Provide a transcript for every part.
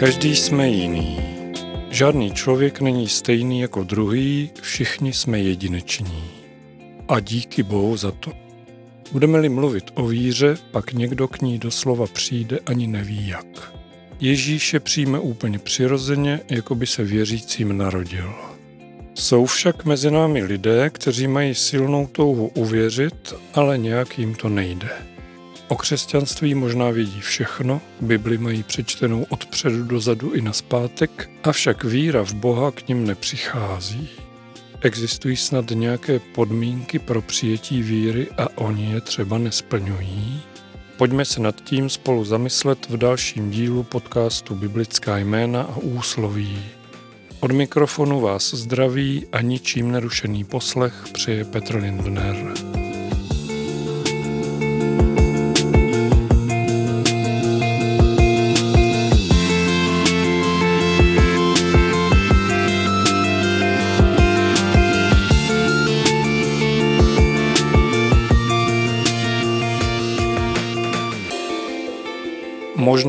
Každý jsme jiný. Žádný člověk není stejný jako druhý, všichni jsme jedineční. A díky Bohu za to. Budeme-li mluvit o víře, pak někdo k ní doslova přijde ani neví jak. Ježíše přijme úplně přirozeně, jako by se věřícím narodil. Jsou však mezi námi lidé, kteří mají silnou touhu uvěřit, ale nějak jim to nejde. O křesťanství možná vědí všechno, Bibli mají přečtenou od předu do zadu i na zpátek, avšak víra v Boha k ním nepřichází. Existují snad nějaké podmínky pro přijetí víry a oni je třeba nesplňují? Pojďme se nad tím spolu zamyslet v dalším dílu podcastu Biblická jména a úsloví. Od mikrofonu vás zdraví a ničím nerušený poslech přeje Petr Lindner.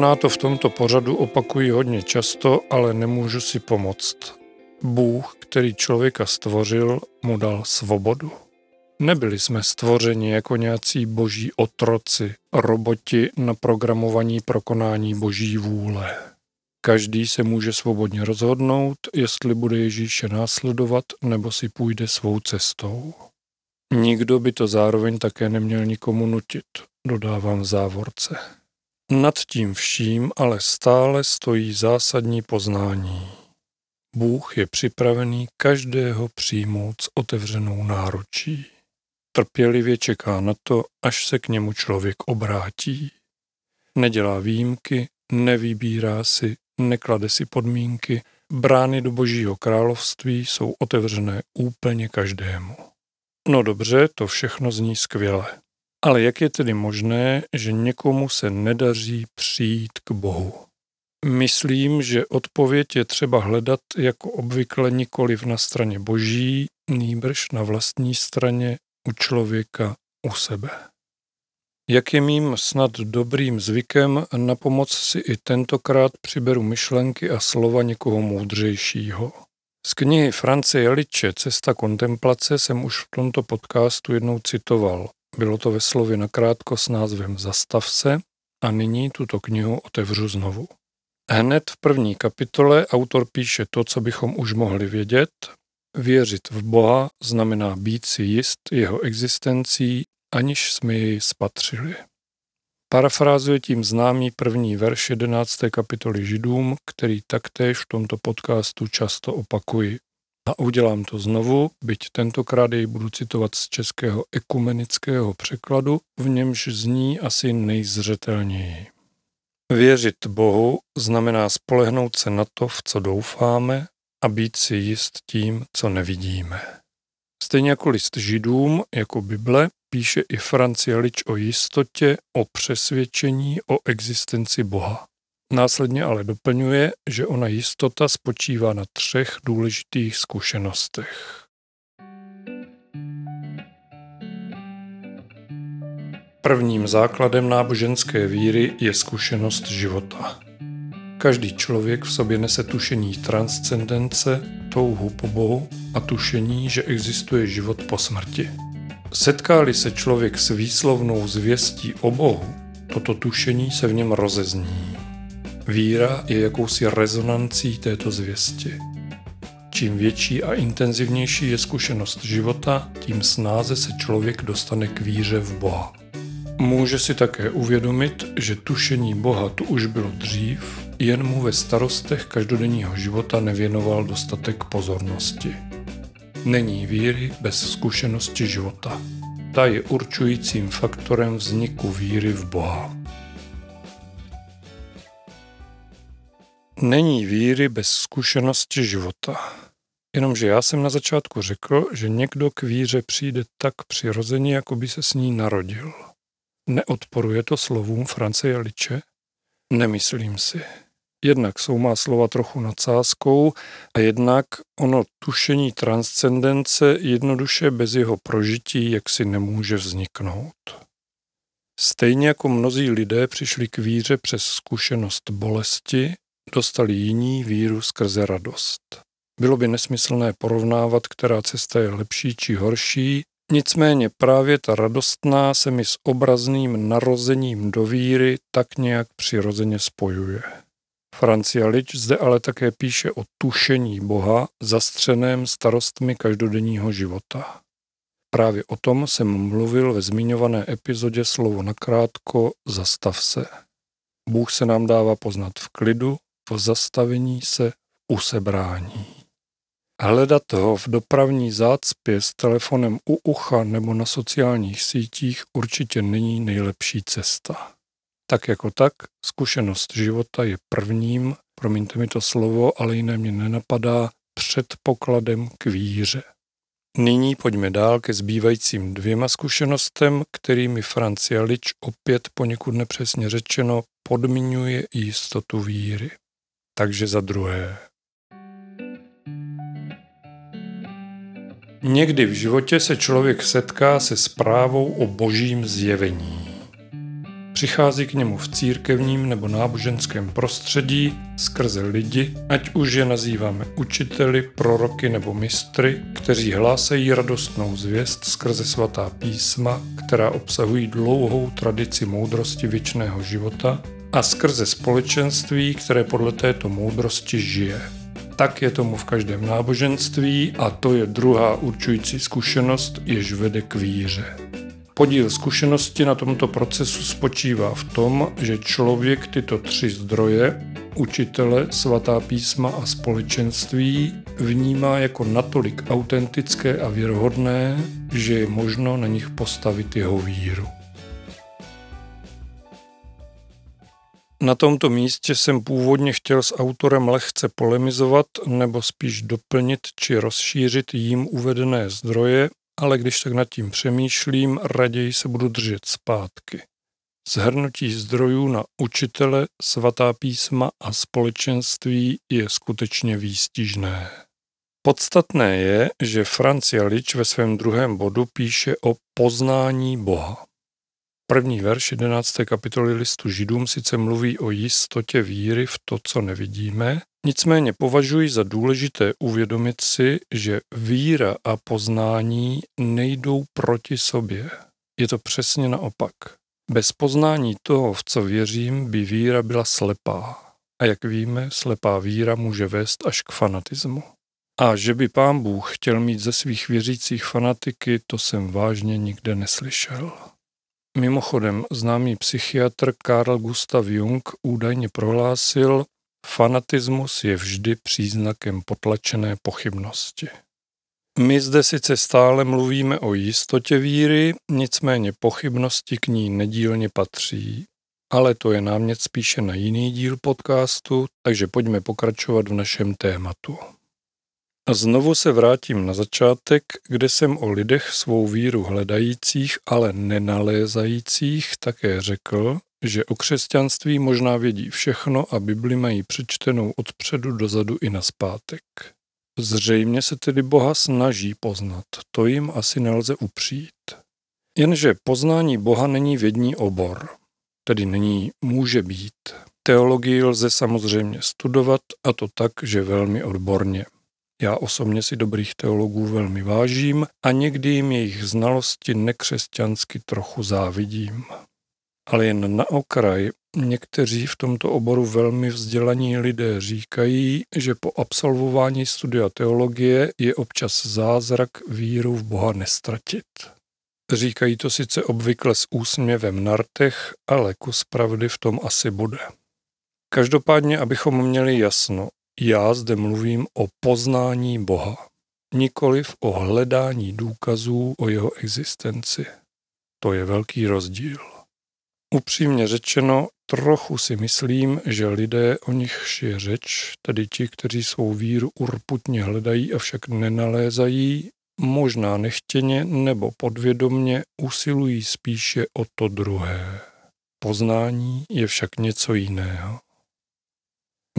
Možná to v tomto pořadu opakuji hodně často, ale nemůžu si pomoct. Bůh, který člověka stvořil, mu dal svobodu. Nebyli jsme stvořeni jako nějací boží otroci, roboti na programovaní pro konání boží vůle. Každý se může svobodně rozhodnout, jestli bude Ježíše následovat nebo si půjde svou cestou. Nikdo by to zároveň také neměl nikomu nutit, dodávám v závorce. Nad tím vším ale stále stojí zásadní poznání. Bůh je připravený každého přijmout s otevřenou náručí. Trpělivě čeká na to, až se k němu člověk obrátí. Nedělá výjimky, nevybírá si, neklade si podmínky, brány do božího království jsou otevřené úplně každému. No dobře, to všechno zní skvěle. Ale jak je tedy možné, že někomu se nedaří přijít k Bohu? Myslím, že odpověď je třeba hledat jako obvykle nikoliv na straně boží, nýbrž na vlastní straně u člověka, u sebe. Jak je mým snad dobrým zvykem, na pomoc si i tentokrát přiberu myšlenky a slova někoho moudřejšího. Z knihy France Jeliče Cesta kontemplace jsem už v tomto podcastu jednou citoval. Bylo to ve slově nakrátko s názvem Zastav se a nyní tuto knihu otevřu znovu. Hned v první kapitole autor píše to, co bychom už mohli vědět. Věřit v Boha znamená být si jist jeho existencí, aniž jsme jej spatřili. Parafrázuje tím známý první verš 11. kapitoly Židům, který taktéž v tomto podcastu často opakuji. A udělám to znovu, byť tentokrát jej budu citovat z českého ekumenického překladu, v němž zní asi nejzřetelněji. Věřit Bohu znamená spolehnout se na to, v co doufáme a být si jist tím, co nevidíme. Stejně jako list židům, jako Bible, píše i Francialič o jistotě, o přesvědčení o existenci Boha. Následně ale doplňuje, že ona jistota spočívá na třech důležitých zkušenostech. Prvním základem náboženské víry je zkušenost života. Každý člověk v sobě nese tušení transcendence, touhu po Bohu a tušení, že existuje život po smrti. Setkáli se člověk s výslovnou zvěstí o Bohu, toto tušení se v něm rozezní. Víra je jakousi rezonancí této zvěsti. Čím větší a intenzivnější je zkušenost života, tím snáze se člověk dostane k víře v Boha. Může si také uvědomit, že tušení Boha tu už bylo dřív, jen mu ve starostech každodenního života nevěnoval dostatek pozornosti. Není víry bez zkušenosti života. Ta je určujícím faktorem vzniku víry v Boha. Není víry bez zkušenosti života. Jenomže já jsem na začátku řekl, že někdo k víře přijde tak přirozeně, jako by se s ní narodil. Neodporuje to slovům France Jaliče? Nemyslím si. Jednak jsou má slova trochu nadsázkou a jednak ono tušení transcendence jednoduše bez jeho prožití jaksi nemůže vzniknout. Stejně jako mnozí lidé přišli k víře přes zkušenost bolesti, dostali jiní víru skrze radost. Bylo by nesmyslné porovnávat, která cesta je lepší či horší, nicméně právě ta radostná se mi s obrazným narozením do víry tak nějak přirozeně spojuje. Francia Lič zde ale také píše o tušení Boha zastřeném starostmi každodenního života. Právě o tom jsem mluvil ve zmiňované epizodě slovo nakrátko Zastav se. Bůh se nám dává poznat v klidu, v zastavení se, v usebrání. Hledat ho v dopravní zácpě s telefonem u ucha nebo na sociálních sítích určitě není nejlepší cesta. Tak jako tak, zkušenost života je prvním, promiňte mi to slovo, ale jiné mě nenapadá, předpokladem k víře. Nyní pojďme dál ke zbývajícím dvěma zkušenostem, kterými Francia Lič opět poněkud nepřesně řečeno podmiňuje jistotu víry. Takže za druhé. Někdy v životě se člověk setká se zprávou o božím zjevení. Přichází k němu v církevním nebo náboženském prostředí skrze lidi, ať už je nazýváme učiteli, proroky nebo mistry, kteří hlásají radostnou zvěst skrze svatá písma, která obsahují dlouhou tradici moudrosti věčného života a skrze společenství, které podle této moudrosti žije. Tak je tomu v každém náboženství a to je druhá určující zkušenost, jež vede k víře. Podíl zkušenosti na tomto procesu spočívá v tom, že člověk tyto tři zdroje, učitele, svatá písma a společenství, vnímá jako natolik autentické a věrohodné, že je možno na nich postavit jeho víru. Na tomto místě jsem původně chtěl s autorem lehce polemizovat nebo spíš doplnit či rozšířit jím uvedené zdroje, ale když tak nad tím přemýšlím, raději se budu držet zpátky. Zhrnutí zdrojů na učitele, svatá písma a společenství je skutečně výstižné. Podstatné je, že Francia Lič ve svém druhém bodu píše o poznání Boha. První verš 11. kapitoly listu Židům sice mluví o jistotě víry v to, co nevidíme, nicméně považuji za důležité uvědomit si, že víra a poznání nejdou proti sobě. Je to přesně naopak. Bez poznání toho, v co věřím, by víra byla slepá. A jak víme, slepá víra může vést až k fanatismu. A že by pán Bůh chtěl mít ze svých věřících fanatiky, to jsem vážně nikde neslyšel. Mimochodem, známý psychiatr Carl Gustav Jung údajně prohlásil, fanatismus je vždy příznakem potlačené pochybnosti. My zde sice stále mluvíme o jistotě víry, nicméně pochybnosti k ní nedílně patří. Ale to je námět spíše na jiný díl podcastu, takže pojďme pokračovat v našem tématu. A znovu se vrátím na začátek, kde jsem o lidech svou víru hledajících, ale nenalézajících také řekl, že o křesťanství možná vědí všechno a Bibli mají přečtenou od předu dozadu i na zpátek. Zřejmě se tedy Boha snaží poznat, to jim asi nelze upřít. Jenže poznání Boha není vědní obor, tedy není může být. Teologii lze samozřejmě studovat a to tak, že velmi odborně. Já osobně si dobrých teologů velmi vážím a někdy jim jejich znalosti nekřesťansky trochu závidím. Ale jen na okraj někteří v tomto oboru velmi vzdělaní lidé říkají, že po absolvování studia teologie je občas zázrak víru v Boha nestratit. Říkají to sice obvykle s úsměvem na rtech, ale kus pravdy v tom asi bude. Každopádně, abychom měli jasno, já zde mluvím o poznání Boha, nikoliv o hledání důkazů o jeho existenci. To je velký rozdíl. Upřímně řečeno, trochu si myslím, že lidé, o nichž je řeč, tedy ti, kteří svou víru urputně hledají, avšak nenalézají, možná nechtěně nebo podvědomně usilují spíše o to druhé. Poznání je však něco jiného.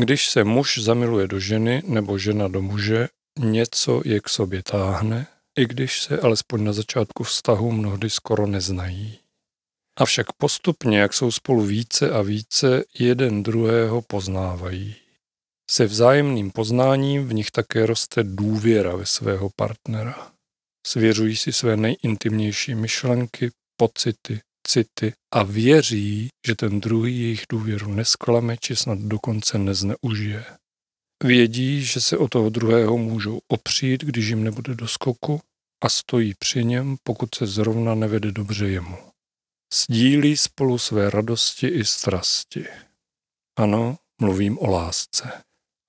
Když se muž zamiluje do ženy nebo žena do muže, něco je k sobě táhne, i když se alespoň na začátku vztahu mnohdy skoro neznají. Avšak postupně, jak jsou spolu více a více, jeden druhého poznávají. Se vzájemným poznáním v nich také roste důvěra ve svého partnera. Svěřují si své nejintimnější myšlenky, pocity, city a věří, že ten druhý jejich důvěru nesklame či snad dokonce nezneužije. Vědí, že se o toho druhého můžou opřít, když jim nebude do skoku a stojí při něm, pokud se zrovna nevede dobře jemu. Sdílí spolu své radosti i strasti. Ano, mluvím o lásce.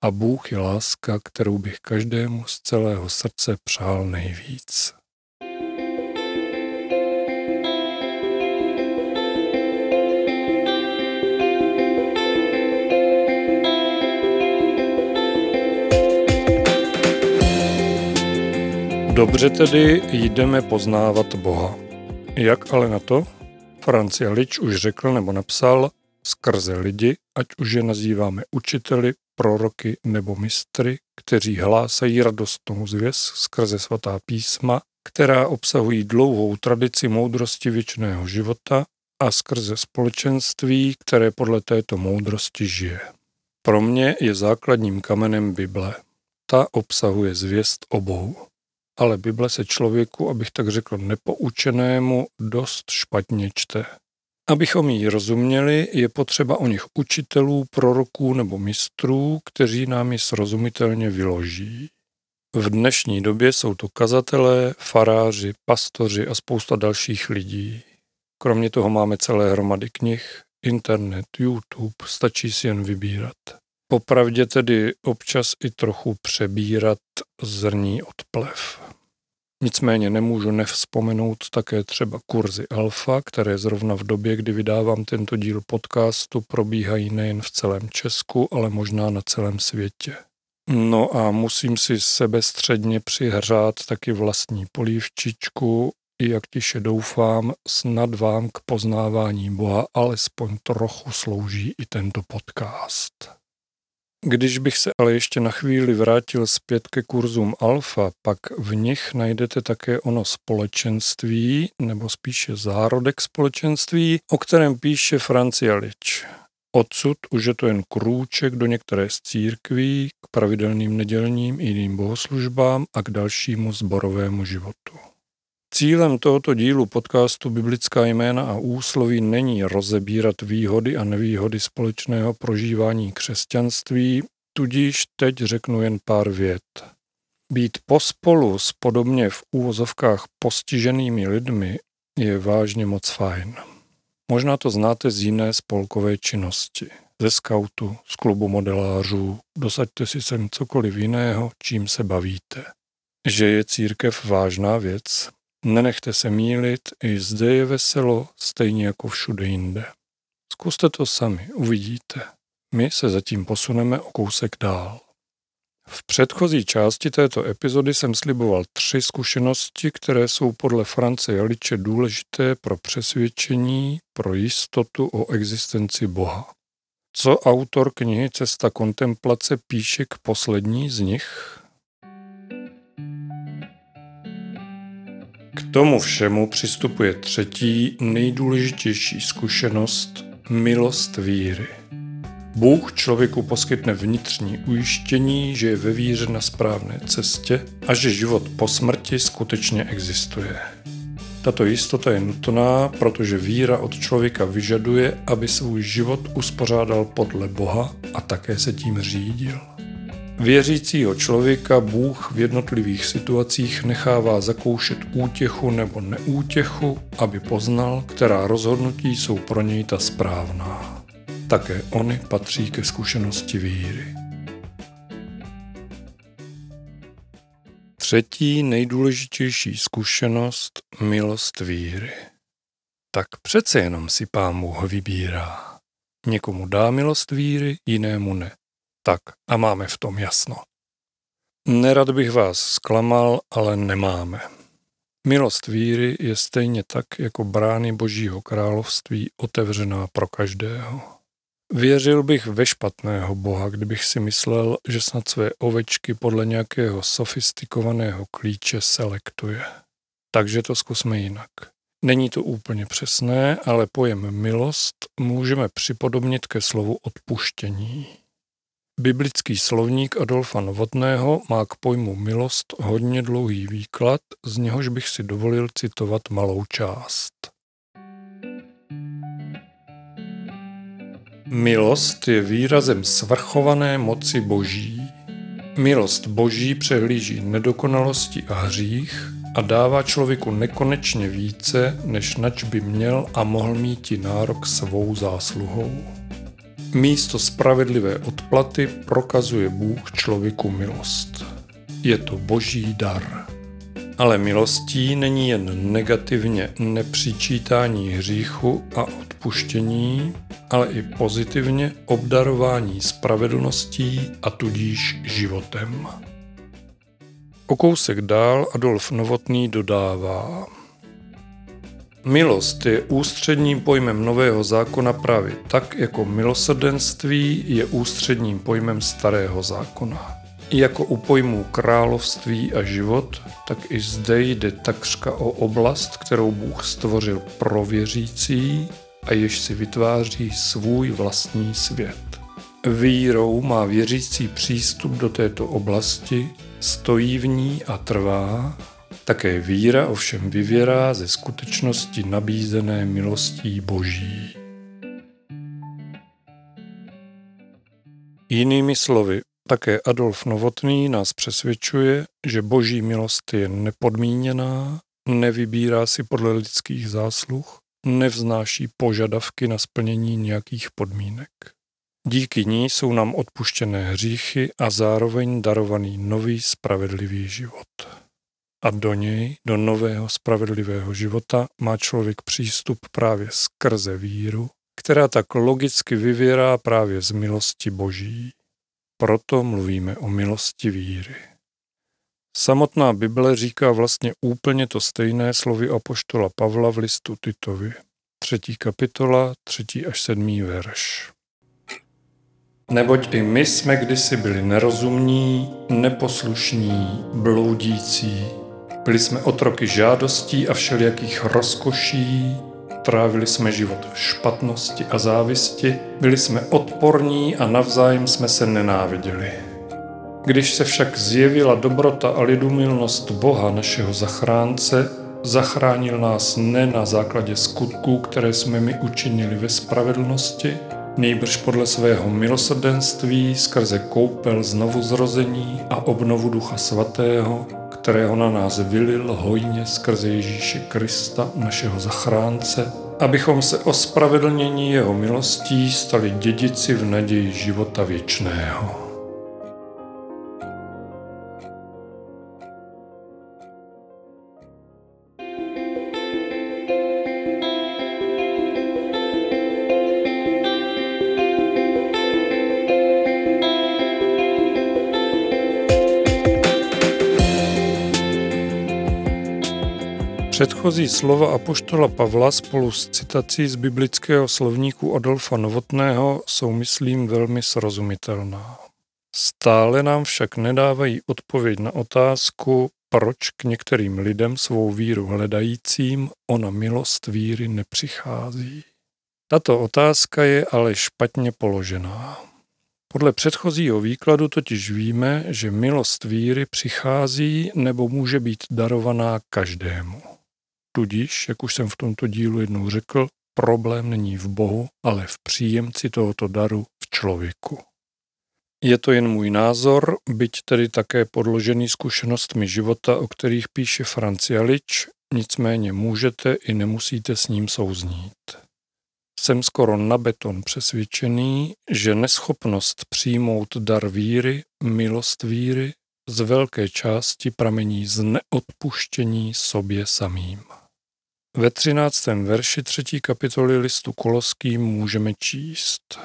A Bůh je láska, kterou bych každému z celého srdce přál nejvíc. Dobře tedy jdeme poznávat Boha. Jak ale na to? Franz Jalič už řekl nebo napsal, skrze lidi, ať už je nazýváme učiteli, proroky nebo mistry, kteří hlásají radostnou zvěst skrze svatá písma, která obsahují dlouhou tradici moudrosti věčného života a skrze společenství, které podle této moudrosti žije. Pro mě je základním kamenem Bible. Ta obsahuje zvěst obou ale Bible se člověku, abych tak řekl, nepoučenému dost špatně čte. Abychom ji rozuměli, je potřeba o nich učitelů, proroků nebo mistrů, kteří nám ji srozumitelně vyloží. V dnešní době jsou to kazatelé, faráři, pastoři a spousta dalších lidí. Kromě toho máme celé hromady knih, internet, YouTube, stačí si jen vybírat. Popravdě tedy občas i trochu přebírat zrní od plev. Nicméně nemůžu nevzpomenout také třeba kurzy alfa, které zrovna v době, kdy vydávám tento díl podcastu, probíhají nejen v celém Česku, ale možná na celém světě. No a musím si sebestředně přihřát taky vlastní polívčičku, i jak tiše doufám, snad vám k poznávání Boha alespoň trochu slouží i tento podcast. Když bych se ale ještě na chvíli vrátil zpět ke kurzům alfa, pak v nich najdete také ono společenství, nebo spíše zárodek společenství, o kterém píše Francialič. Odsud už je to jen krůček do některé z církví, k pravidelným nedělním i jiným bohoslužbám a k dalšímu zborovému životu. Cílem tohoto dílu podcastu Biblická jména a úsloví není rozebírat výhody a nevýhody společného prožívání křesťanství, tudíž teď řeknu jen pár vět. Být pospolu s podobně v úvozovkách postiženými lidmi je vážně moc fajn. Možná to znáte z jiné spolkové činnosti. Ze skautu, z klubu modelářů, dosaďte si sem cokoliv jiného, čím se bavíte. Že je církev vážná věc, Nenechte se mílit, i zde je veselo, stejně jako všude jinde. Zkuste to sami, uvidíte. My se zatím posuneme o kousek dál. V předchozí části této epizody jsem sliboval tři zkušenosti, které jsou podle France Jaliče důležité pro přesvědčení, pro jistotu o existenci Boha. Co autor knihy Cesta kontemplace píše k poslední z nich? K tomu všemu přistupuje třetí nejdůležitější zkušenost milost víry. Bůh člověku poskytne vnitřní ujištění, že je ve víře na správné cestě a že život po smrti skutečně existuje. Tato jistota je nutná, protože víra od člověka vyžaduje, aby svůj život uspořádal podle Boha a také se tím řídil. Věřícího člověka Bůh v jednotlivých situacích nechává zakoušet útěchu nebo neútěchu, aby poznal, která rozhodnutí jsou pro něj ta správná. Také oni patří ke zkušenosti víry. Třetí nejdůležitější zkušenost milost víry. Tak přece jenom si pán Bůh vybírá. Někomu dá milost víry, jinému ne. Tak a máme v tom jasno. Nerad bych vás zklamal, ale nemáme. Milost víry je stejně tak jako brány Božího království otevřená pro každého. Věřil bych ve špatného Boha, kdybych si myslel, že snad své ovečky podle nějakého sofistikovaného klíče selektuje. Takže to zkusme jinak. Není to úplně přesné, ale pojem milost můžeme připodobnit ke slovu odpuštění. Biblický slovník Adolfa Novotného má k pojmu milost hodně dlouhý výklad, z něhož bych si dovolil citovat malou část. Milost je výrazem svrchované moci Boží. Milost Boží přehlíží nedokonalosti a hřích a dává člověku nekonečně více, než nač by měl a mohl mít nárok svou zásluhou. Místo spravedlivé odplaty prokazuje Bůh člověku milost. Je to boží dar. Ale milostí není jen negativně nepřičítání hříchu a odpuštění, ale i pozitivně obdarování spravedlností a tudíž životem. O kousek dál Adolf Novotný dodává. Milost je ústředním pojmem nového zákona právě tak, jako milosrdenství je ústředním pojmem starého zákona. I jako u pojmů království a život, tak i zde jde takřka o oblast, kterou Bůh stvořil pro věřící a jež si vytváří svůj vlastní svět. Vírou má věřící přístup do této oblasti, stojí v ní a trvá, také víra ovšem vyvěrá ze skutečnosti nabízené milostí Boží. Jinými slovy, také Adolf Novotný nás přesvědčuje, že boží milost je nepodmíněná, nevybírá si podle lidských zásluh, nevznáší požadavky na splnění nějakých podmínek. Díky ní jsou nám odpuštěné hříchy a zároveň darovaný nový spravedlivý život. A do něj, do nového spravedlivého života, má člověk přístup právě skrze víru, která tak logicky vyvěrá právě z milosti Boží. Proto mluvíme o milosti víry. Samotná Bible říká vlastně úplně to stejné slovy apoštola Pavla v listu Titovi. Třetí kapitola, třetí až sedmý verš. Neboť i my jsme kdysi byli nerozumní, neposlušní, bloudící. Byli jsme otroky žádostí a všelijakých rozkoší, trávili jsme život v špatnosti a závisti, byli jsme odporní a navzájem jsme se nenáviděli. Když se však zjevila dobrota a lidumilnost Boha, našeho zachránce, zachránil nás ne na základě skutků, které jsme mi učinili ve spravedlnosti, nejbrž podle svého milosrdenství skrze koupel znovuzrození a obnovu Ducha Svatého, kterého na nás vylil hojně skrze Ježíše Krista, našeho zachránce, abychom se ospravedlnění jeho milostí stali dědici v naději života věčného. Předchozí slova apoštola Pavla spolu s citací z biblického slovníku Adolfa Novotného jsou, myslím, velmi srozumitelná. Stále nám však nedávají odpověď na otázku, proč k některým lidem svou víru hledajícím ona milost víry nepřichází. Tato otázka je ale špatně položená. Podle předchozího výkladu totiž víme, že milost víry přichází nebo může být darovaná každému. Tudíž, jak už jsem v tomto dílu jednou řekl, problém není v Bohu, ale v příjemci tohoto daru v člověku. Je to jen můj názor, byť tedy také podložený zkušenostmi života, o kterých píše Francialič, nicméně můžete i nemusíte s ním souznít. Jsem skoro na beton přesvědčený, že neschopnost přijmout dar víry, milost víry, z velké části pramení z neodpuštění sobě samým. Ve třináctém verši třetí kapitoly listu Koloským můžeme číst.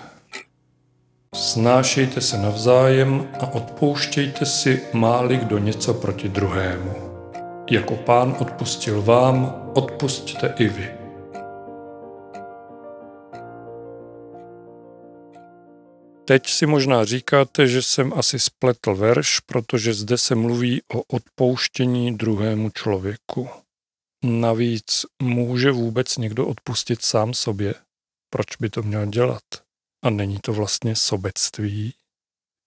Snášejte se navzájem a odpouštějte si, máli kdo něco proti druhému. Jako pán odpustil vám, odpustte i vy. Teď si možná říkáte, že jsem asi spletl verš, protože zde se mluví o odpouštění druhému člověku. Navíc může vůbec někdo odpustit sám sobě? Proč by to měl dělat? A není to vlastně sobectví?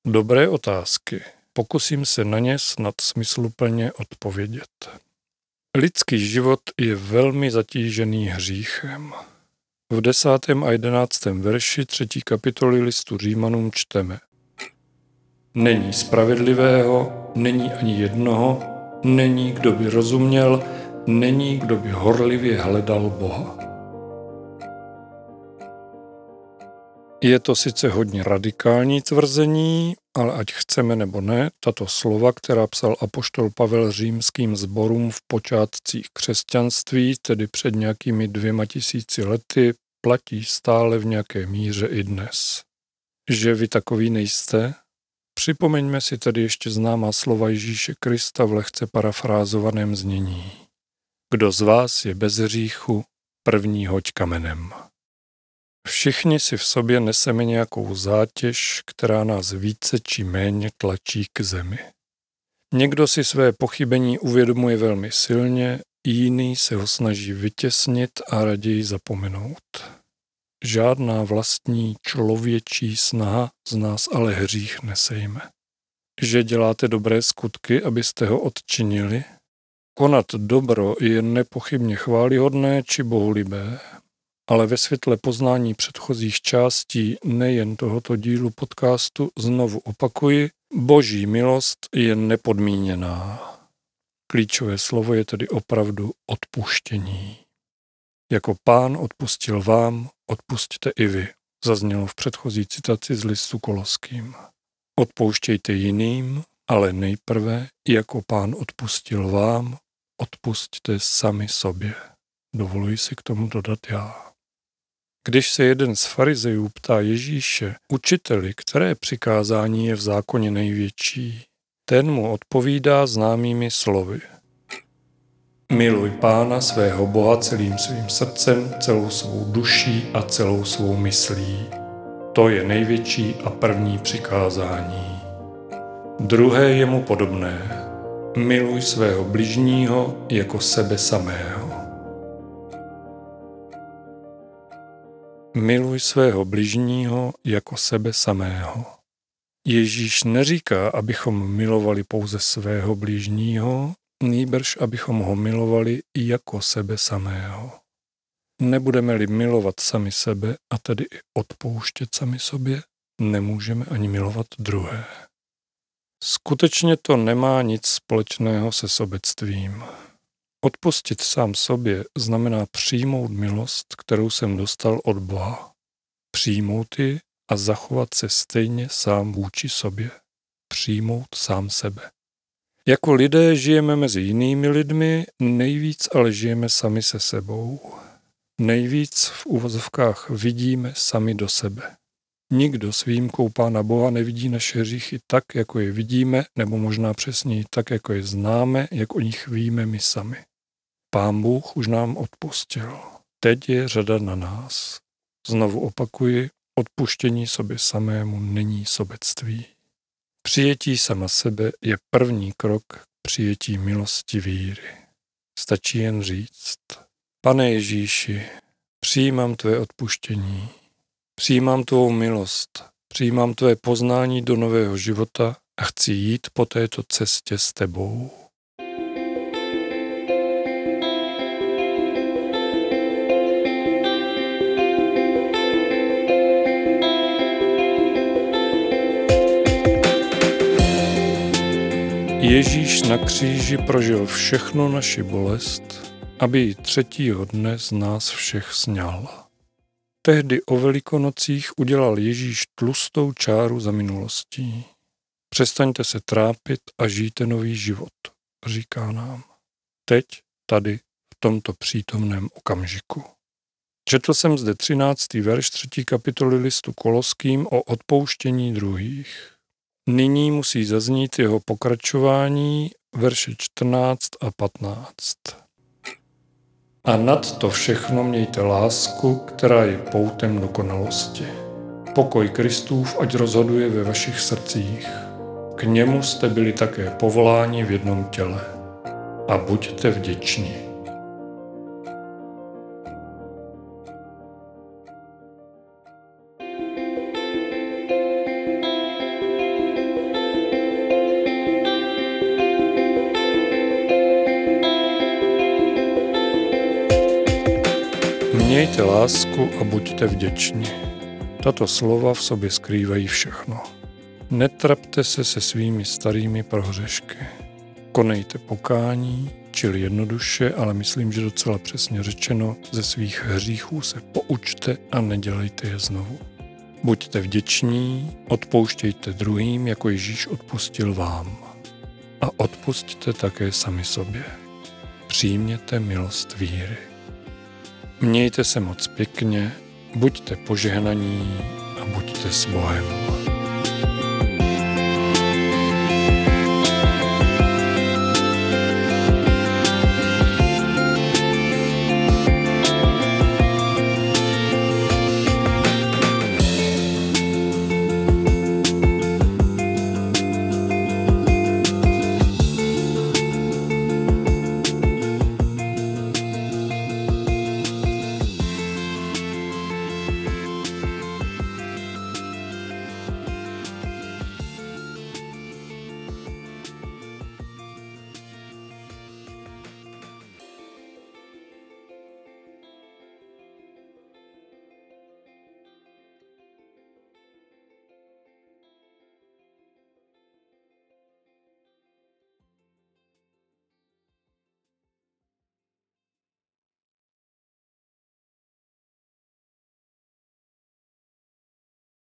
Dobré otázky. Pokusím se na ně snad smysluplně odpovědět. Lidský život je velmi zatížený hříchem. V desátém a jedenáctém verši třetí kapitoly listu Římanům čteme. Není spravedlivého, není ani jednoho, není kdo by rozuměl, není kdo by horlivě hledal Boha. Je to sice hodně radikální tvrzení, ale ať chceme nebo ne, tato slova, která psal apoštol Pavel římským zborům v počátcích křesťanství, tedy před nějakými dvěma tisíci lety, platí stále v nějaké míře i dnes. Že vy takový nejste? Připomeňme si tedy ještě známá slova Ježíše Krista v lehce parafrázovaném znění. Kdo z vás je bez hříchu, první hoď kamenem. Všichni si v sobě neseme nějakou zátěž, která nás více či méně tlačí k zemi. Někdo si své pochybení uvědomuje velmi silně, jiný se ho snaží vytěsnit a raději zapomenout. Žádná vlastní člověčí snaha z nás ale hřích nesejme. Že děláte dobré skutky, abyste ho odčinili? Konat dobro je nepochybně chválihodné či bohulibé, ale ve světle poznání předchozích částí nejen tohoto dílu podcastu znovu opakuji, boží milost je nepodmíněná. Klíčové slovo je tedy opravdu odpuštění. Jako pán odpustil vám, odpustíte i vy, zaznělo v předchozí citaci z listu Koloským. Odpouštějte jiným, ale nejprve, jako pán odpustil vám, odpustte sami sobě. Dovoluji si k tomu dodat já. Když se jeden z farizejů ptá Ježíše, učiteli, které přikázání je v zákoně největší, ten mu odpovídá známými slovy. Miluj Pána svého Boha celým svým srdcem, celou svou duší a celou svou myslí. To je největší a první přikázání. Druhé je mu podobné. Miluj svého bližního jako sebe samého. Miluj svého bližního jako sebe samého. Ježíš neříká, abychom milovali pouze svého bližního, nýbrž abychom ho milovali i jako sebe samého. Nebudeme-li milovat sami sebe a tedy i odpouštět sami sobě, nemůžeme ani milovat druhé. Skutečně to nemá nic společného se sobectvím. Odpustit sám sobě znamená přijmout milost, kterou jsem dostal od Boha. Přijmout ji a zachovat se stejně sám vůči sobě. Přijmout sám sebe. Jako lidé žijeme mezi jinými lidmi, nejvíc ale žijeme sami se sebou. Nejvíc v uvozovkách vidíme sami do sebe. Nikdo s výjimkou Pána Boha nevidí naše hříchy tak, jako je vidíme, nebo možná přesněji tak, jako je známe, jak o nich víme my sami. Pán Bůh už nám odpustil. Teď je řada na nás. Znovu opakuji, odpuštění sobě samému není sobectví. Přijetí sama sebe je první krok k přijetí milosti víry. Stačí jen říct, pane Ježíši, přijímám tvé odpuštění, přijímám tvou milost, přijímám tvé poznání do nového života a chci jít po této cestě s tebou. Ježíš na kříži prožil všechno naši bolest, aby ji třetího dne z nás všech sněl. Tehdy o velikonocích udělal Ježíš tlustou čáru za minulostí. Přestaňte se trápit a žijte nový život, říká nám. Teď, tady, v tomto přítomném okamžiku. Četl jsem zde 13. verš 3. kapitoly listu Koloským o odpouštění druhých. Nyní musí zaznít jeho pokračování verše 14 a 15. A nad to všechno mějte lásku, která je poutem dokonalosti. Pokoj Kristův ať rozhoduje ve vašich srdcích. K němu jste byli také povoláni v jednom těle. A buďte vděční. Mějte lásku a buďte vděční. Tato slova v sobě skrývají všechno. Netrapte se se svými starými prohřešky. Konejte pokání, čili jednoduše, ale myslím, že docela přesně řečeno, ze svých hříchů se poučte a nedělejte je znovu. Buďte vděční, odpouštějte druhým, jako Ježíš odpustil vám. A odpustte také sami sobě. Přijměte milost víry. Mějte se moc pěkně, buďte požehnaní a buďte s Bohem.